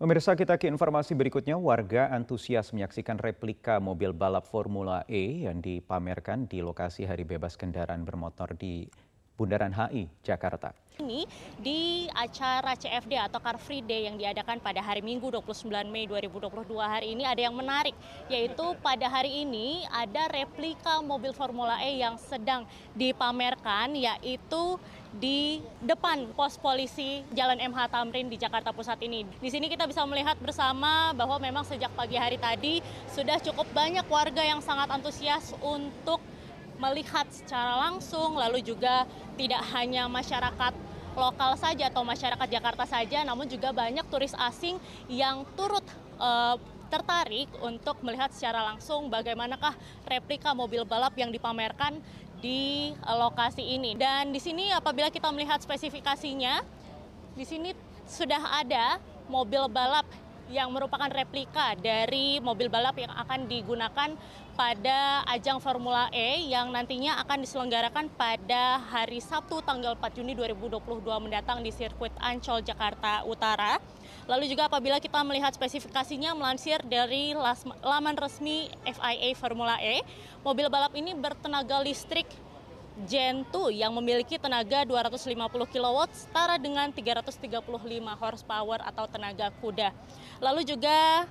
Pemirsa kita ke informasi berikutnya, warga antusias menyaksikan replika mobil balap Formula E yang dipamerkan di lokasi Hari Bebas Kendaraan Bermotor di Bundaran HI, Jakarta. Ini di acara CFD atau Car Free Day yang diadakan pada hari Minggu 29 Mei 2022 hari ini ada yang menarik yaitu pada hari ini ada replika mobil Formula E yang sedang dipamerkan yaitu di depan pos polisi Jalan MH Tamrin di Jakarta Pusat ini. Di sini kita bisa melihat bersama bahwa memang sejak pagi hari tadi sudah cukup banyak warga yang sangat antusias untuk melihat secara langsung, lalu juga tidak hanya masyarakat lokal saja atau masyarakat Jakarta saja, namun juga banyak turis asing yang turut uh, tertarik untuk melihat secara langsung bagaimanakah replika mobil balap yang dipamerkan di lokasi ini. Dan di sini apabila kita melihat spesifikasinya, di sini sudah ada mobil balap yang merupakan replika dari mobil balap yang akan digunakan pada ajang Formula E yang nantinya akan diselenggarakan pada hari Sabtu tanggal 4 Juni 2022 mendatang di sirkuit Ancol Jakarta Utara. Lalu juga apabila kita melihat spesifikasinya melansir dari laman resmi FIA Formula E, mobil balap ini bertenaga listrik Gen 2 yang memiliki tenaga 250 kW setara dengan 335 horsepower atau tenaga kuda. Lalu juga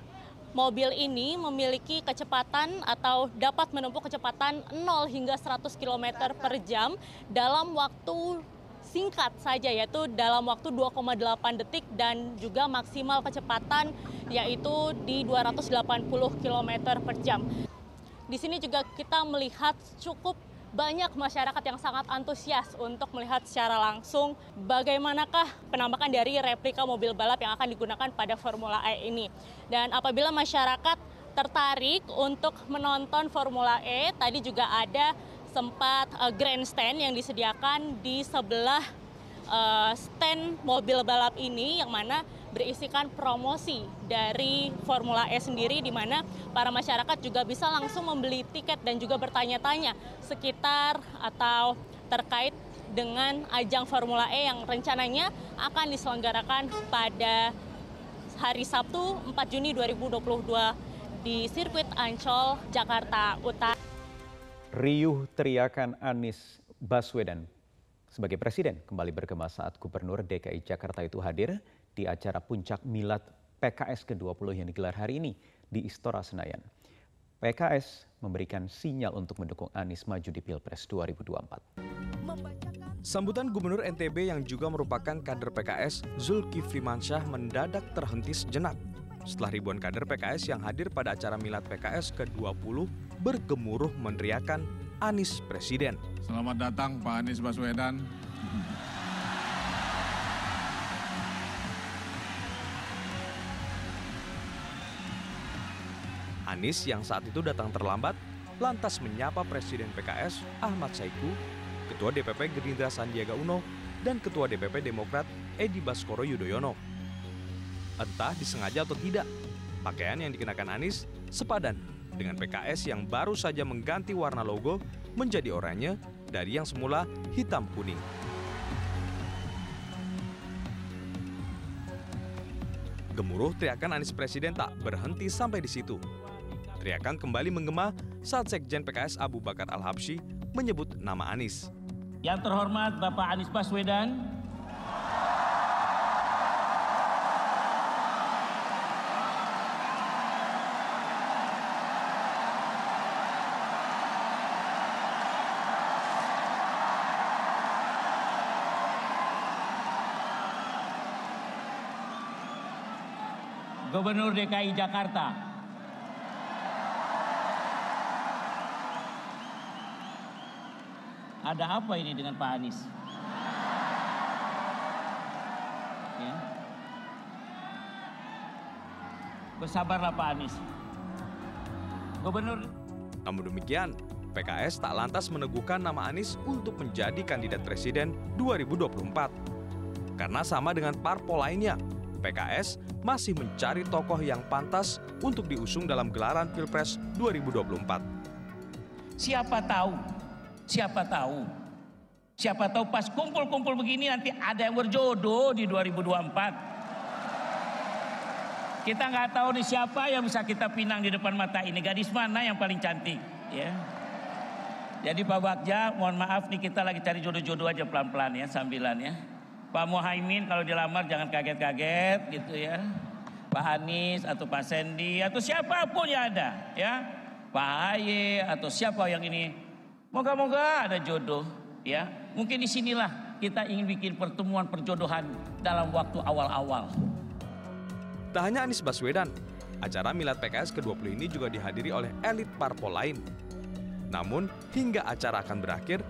mobil ini memiliki kecepatan atau dapat menempuh kecepatan 0 hingga 100 km per jam dalam waktu singkat saja yaitu dalam waktu 2,8 detik dan juga maksimal kecepatan yaitu di 280 km per jam. Di sini juga kita melihat cukup banyak masyarakat yang sangat antusias untuk melihat secara langsung bagaimanakah penampakan dari replika mobil balap yang akan digunakan pada Formula E ini. Dan apabila masyarakat tertarik untuk menonton Formula E, tadi juga ada sempat uh, grandstand yang disediakan di sebelah uh, stand mobil balap ini yang mana berisikan promosi dari Formula E sendiri di mana para masyarakat juga bisa langsung membeli tiket dan juga bertanya-tanya sekitar atau terkait dengan ajang Formula E yang rencananya akan diselenggarakan pada hari Sabtu 4 Juni 2022 di sirkuit Ancol, Jakarta Utara. Riuh teriakan Anies Baswedan sebagai presiden kembali bergema saat Gubernur DKI Jakarta itu hadir di acara puncak milad PKS ke-20 yang digelar hari ini di Istora Senayan. PKS memberikan sinyal untuk mendukung Anies maju di Pilpres 2024. Sambutan Gubernur NTB yang juga merupakan kader PKS, Zulkifli Mansyah mendadak terhenti sejenak setelah ribuan kader PKS yang hadir pada acara milad PKS ke-20 bergemuruh meneriakan Anies Presiden. Selamat datang Pak Anies Baswedan. Anies yang saat itu datang terlambat lantas menyapa Presiden PKS Ahmad Saiku, Ketua DPP Gerindra Sandiaga Uno, dan Ketua DPP Demokrat Edi Baskoro Yudhoyono. Entah disengaja atau tidak, pakaian yang dikenakan Anies sepadan dengan PKS yang baru saja mengganti warna logo menjadi oranye dari yang semula hitam kuning. Gemuruh teriakan Anies Presiden tak berhenti sampai di situ. Teriakan kembali menggema saat Sekjen PKS Abu Bakar Al-Habsyi menyebut nama Anies. Yang terhormat Bapak Anies Baswedan, Gubernur DKI Jakarta Ada apa ini dengan Pak Anies? Ya. Bersabarlah Pak Anies. Gubernur. Namun demikian, PKS tak lantas meneguhkan nama Anies untuk menjadi kandidat presiden 2024. Karena sama dengan parpol lainnya, PKS masih mencari tokoh yang pantas untuk diusung dalam gelaran Pilpres 2024. Siapa tahu Siapa tahu. Siapa tahu pas kumpul-kumpul begini nanti ada yang berjodoh di 2024. Kita nggak tahu nih siapa yang bisa kita pinang di depan mata ini. Gadis mana yang paling cantik, ya. Jadi Pak Bagja, mohon maaf nih kita lagi cari jodoh-jodoh aja pelan-pelan ya sambilan ya. Pak Muhaimin kalau dilamar jangan kaget-kaget gitu ya. Pak Anies atau Pak Sandy atau siapa pun yang ada ya. Pak Aye atau siapa yang ini. Moga-moga ada jodoh ya. Mungkin di sinilah kita ingin bikin pertemuan perjodohan dalam waktu awal-awal. Tak hanya Anies Baswedan, acara Milad PKS ke-20 ini juga dihadiri oleh elit parpol lain. Namun, hingga acara akan berakhir,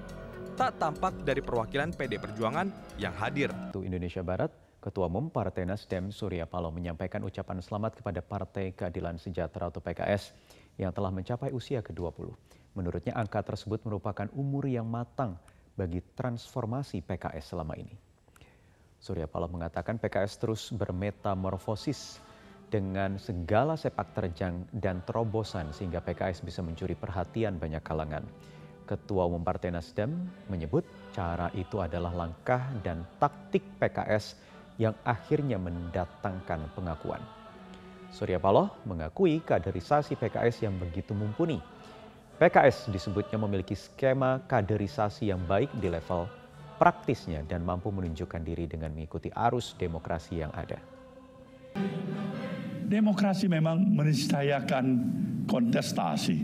tak tampak dari perwakilan PD Perjuangan yang hadir. Untuk Indonesia Barat, Ketua Umum Partai Nasdem Surya Paloh menyampaikan ucapan selamat kepada Partai Keadilan Sejahtera atau PKS yang telah mencapai usia ke-20. Menurutnya angka tersebut merupakan umur yang matang bagi transformasi PKS selama ini. Surya Paloh mengatakan PKS terus bermetamorfosis dengan segala sepak terjang dan terobosan sehingga PKS bisa mencuri perhatian banyak kalangan. Ketua Umum Partai Nasdem menyebut cara itu adalah langkah dan taktik PKS yang akhirnya mendatangkan pengakuan. Surya Paloh mengakui kaderisasi PKS yang begitu mumpuni. PKS disebutnya memiliki skema kaderisasi yang baik di level praktisnya dan mampu menunjukkan diri dengan mengikuti arus demokrasi yang ada. Demokrasi memang meniscayakan kontestasi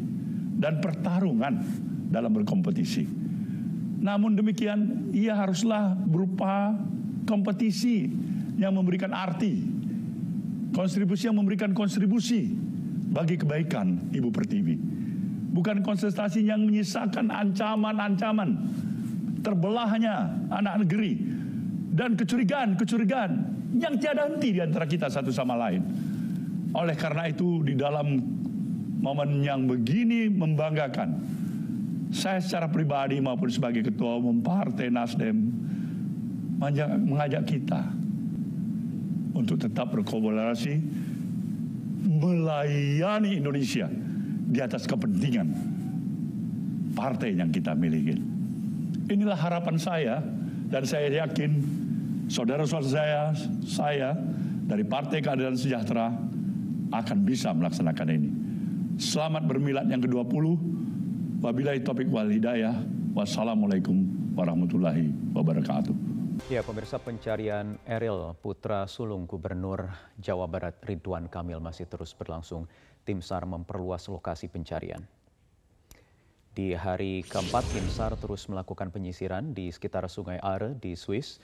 dan pertarungan dalam berkompetisi. Namun demikian, ia haruslah berupa kompetisi yang memberikan arti, kontribusi yang memberikan kontribusi bagi kebaikan Ibu Pertiwi. Bukan kontestasi yang menyisakan ancaman-ancaman terbelahnya anak negeri dan kecurigaan-kecurigaan yang tiada henti di antara kita satu sama lain. Oleh karena itu di dalam momen yang begini membanggakan, saya secara pribadi maupun sebagai ketua umum Partai Nasdem mengajak kita untuk tetap berkolaborasi melayani Indonesia di atas kepentingan partai yang kita miliki. Inilah harapan saya dan saya yakin saudara-saudara saya, saya dari Partai Keadilan Sejahtera akan bisa melaksanakan ini. Selamat bermilad yang ke-20. Wabillahi taufiq wal hidayah. Wassalamualaikum warahmatullahi wabarakatuh. Ya, pemirsa pencarian Eril Putra Sulung Gubernur Jawa Barat Ridwan Kamil masih terus berlangsung. Tim SAR memperluas lokasi pencarian. Di hari keempat, tim SAR terus melakukan penyisiran di sekitar Sungai Are di Swiss.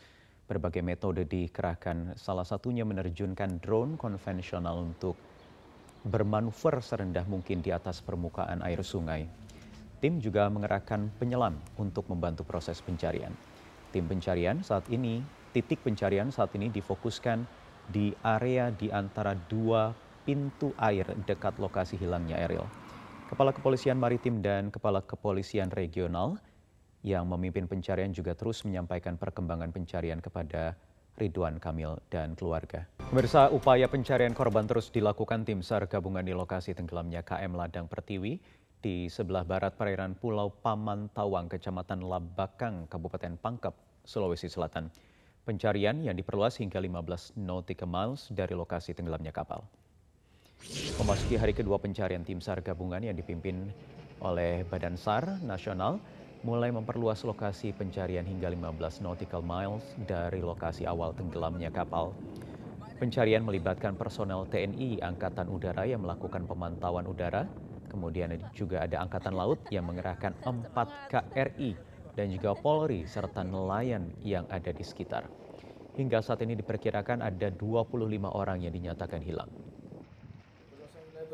Berbagai metode dikerahkan, salah satunya menerjunkan drone konvensional untuk bermanuver serendah mungkin di atas permukaan air sungai. Tim juga mengerahkan penyelam untuk membantu proses pencarian. Tim pencarian saat ini, titik pencarian saat ini difokuskan di area di antara dua pintu air dekat lokasi hilangnya Eril. Kepala Kepolisian Maritim dan Kepala Kepolisian Regional yang memimpin pencarian juga terus menyampaikan perkembangan pencarian kepada Ridwan Kamil dan keluarga. Pemirsa, upaya pencarian korban terus dilakukan tim SAR gabungan di lokasi tenggelamnya KM Ladang Pertiwi di sebelah barat perairan Pulau Pamantawang, Kecamatan Labakang, Kabupaten Pangkep, Sulawesi Selatan. Pencarian yang diperluas hingga 15 nautical miles dari lokasi tenggelamnya kapal. Memasuki hari kedua pencarian tim SAR gabungan yang dipimpin oleh Badan SAR Nasional, mulai memperluas lokasi pencarian hingga 15 nautical miles dari lokasi awal tenggelamnya kapal. Pencarian melibatkan personel TNI Angkatan Udara yang melakukan pemantauan udara, kemudian juga ada Angkatan Laut yang mengerahkan 4 KRI dan juga Polri serta nelayan yang ada di sekitar. Hingga saat ini diperkirakan ada 25 orang yang dinyatakan hilang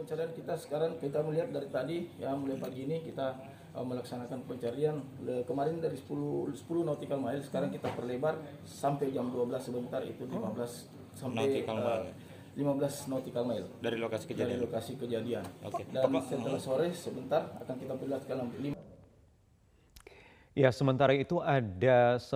pencarian kita sekarang kita melihat dari tadi ya mulai pagi ini kita uh, melaksanakan pencarian Le, kemarin dari 10 10 nautical mile sekarang kita perlebar sampai jam 12 sebentar itu 15 sampai nautical uh, mile. 15 nautical mile dari lokasi dari kejadian. lokasi kejadian. Oke. Dan Bapak- setelah sore sebentar akan kita perlihatkan lima Ya, sementara itu ada 10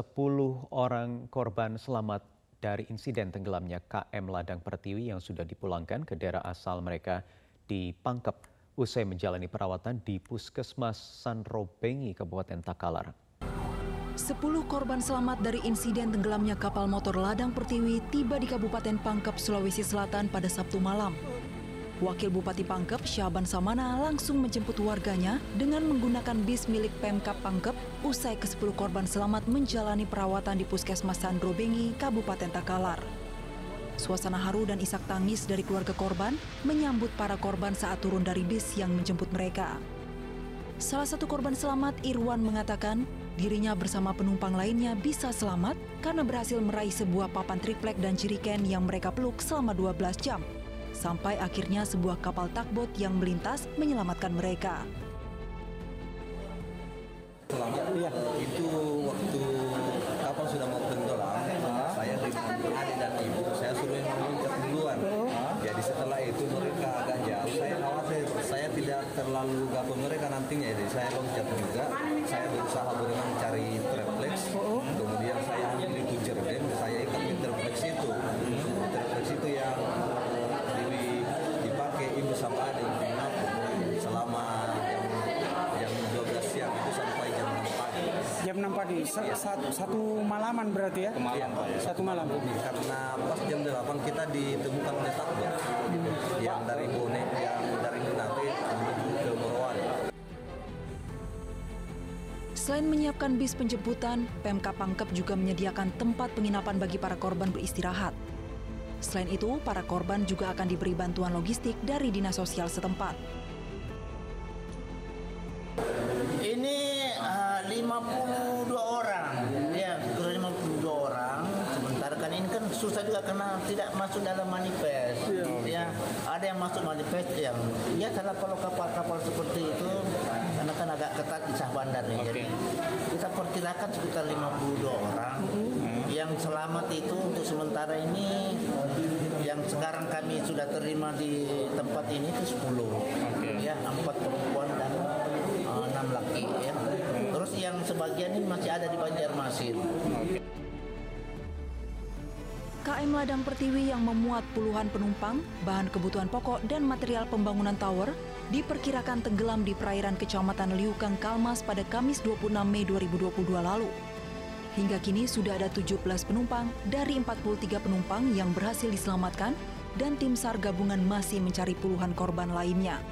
orang korban selamat dari insiden tenggelamnya KM Ladang Pertiwi yang sudah dipulangkan ke daerah asal mereka di Pangkep usai menjalani perawatan di Puskesmas Sanrobengi, Kabupaten Takalar. Sepuluh korban selamat dari insiden tenggelamnya kapal motor ladang Pertiwi tiba di Kabupaten Pangkep, Sulawesi Selatan pada Sabtu malam. Wakil Bupati Pangkep, Syaban Samana langsung menjemput warganya dengan menggunakan bis milik Pemkap Pangkep usai ke-10 korban selamat menjalani perawatan di Puskesmas Sandro Bengi, Kabupaten Takalar. Suasana haru dan isak tangis dari keluarga korban menyambut para korban saat turun dari bis yang menjemput mereka. Salah satu korban selamat, Irwan, mengatakan dirinya bersama penumpang lainnya bisa selamat karena berhasil meraih sebuah papan triplek dan jiriken yang mereka peluk selama 12 jam. Sampai akhirnya sebuah kapal takbot yang melintas menyelamatkan mereka. Selamat ya. itu Jam 6 pagi, Sa- satu, satu malaman berarti ya? Iya, Pak. Satu malam. Karena pas jam 8 kita ditemukan oleh takbot yang dari Bone, yang dari Minate menuju ke Morowali. Selain menyiapkan bis penjemputan, Pemkap Pangkep juga menyediakan tempat penginapan bagi para korban beristirahat. Selain itu, para korban juga akan diberi bantuan logistik dari dinas sosial setempat. Ini uh, 52 orang, ya kurang 52 orang. Sementara kan ini kan susah juga karena tidak masuk dalam manifest. Ya, ada yang masuk manifest yang ya salah kalau kapal-kapal seperti itu karena kan agak ketat di sah bandar nih. Jadi kita perkirakan sekitar 52 orang. Yang selamat itu untuk sementara ini yang sekarang kami sudah terima di tempat ini itu 10. Ya, empat perempuan dan uh, enam laki ya. Terus yang sebagian ini masih ada di Banjarmasin. KM Ladang Pertiwi yang memuat puluhan penumpang, bahan kebutuhan pokok, dan material pembangunan tower diperkirakan tenggelam di perairan Kecamatan Liukang Kalmas pada Kamis 26 Mei 2022 lalu. Hingga kini sudah ada 17 penumpang dari 43 penumpang yang berhasil diselamatkan dan tim SAR gabungan masih mencari puluhan korban lainnya.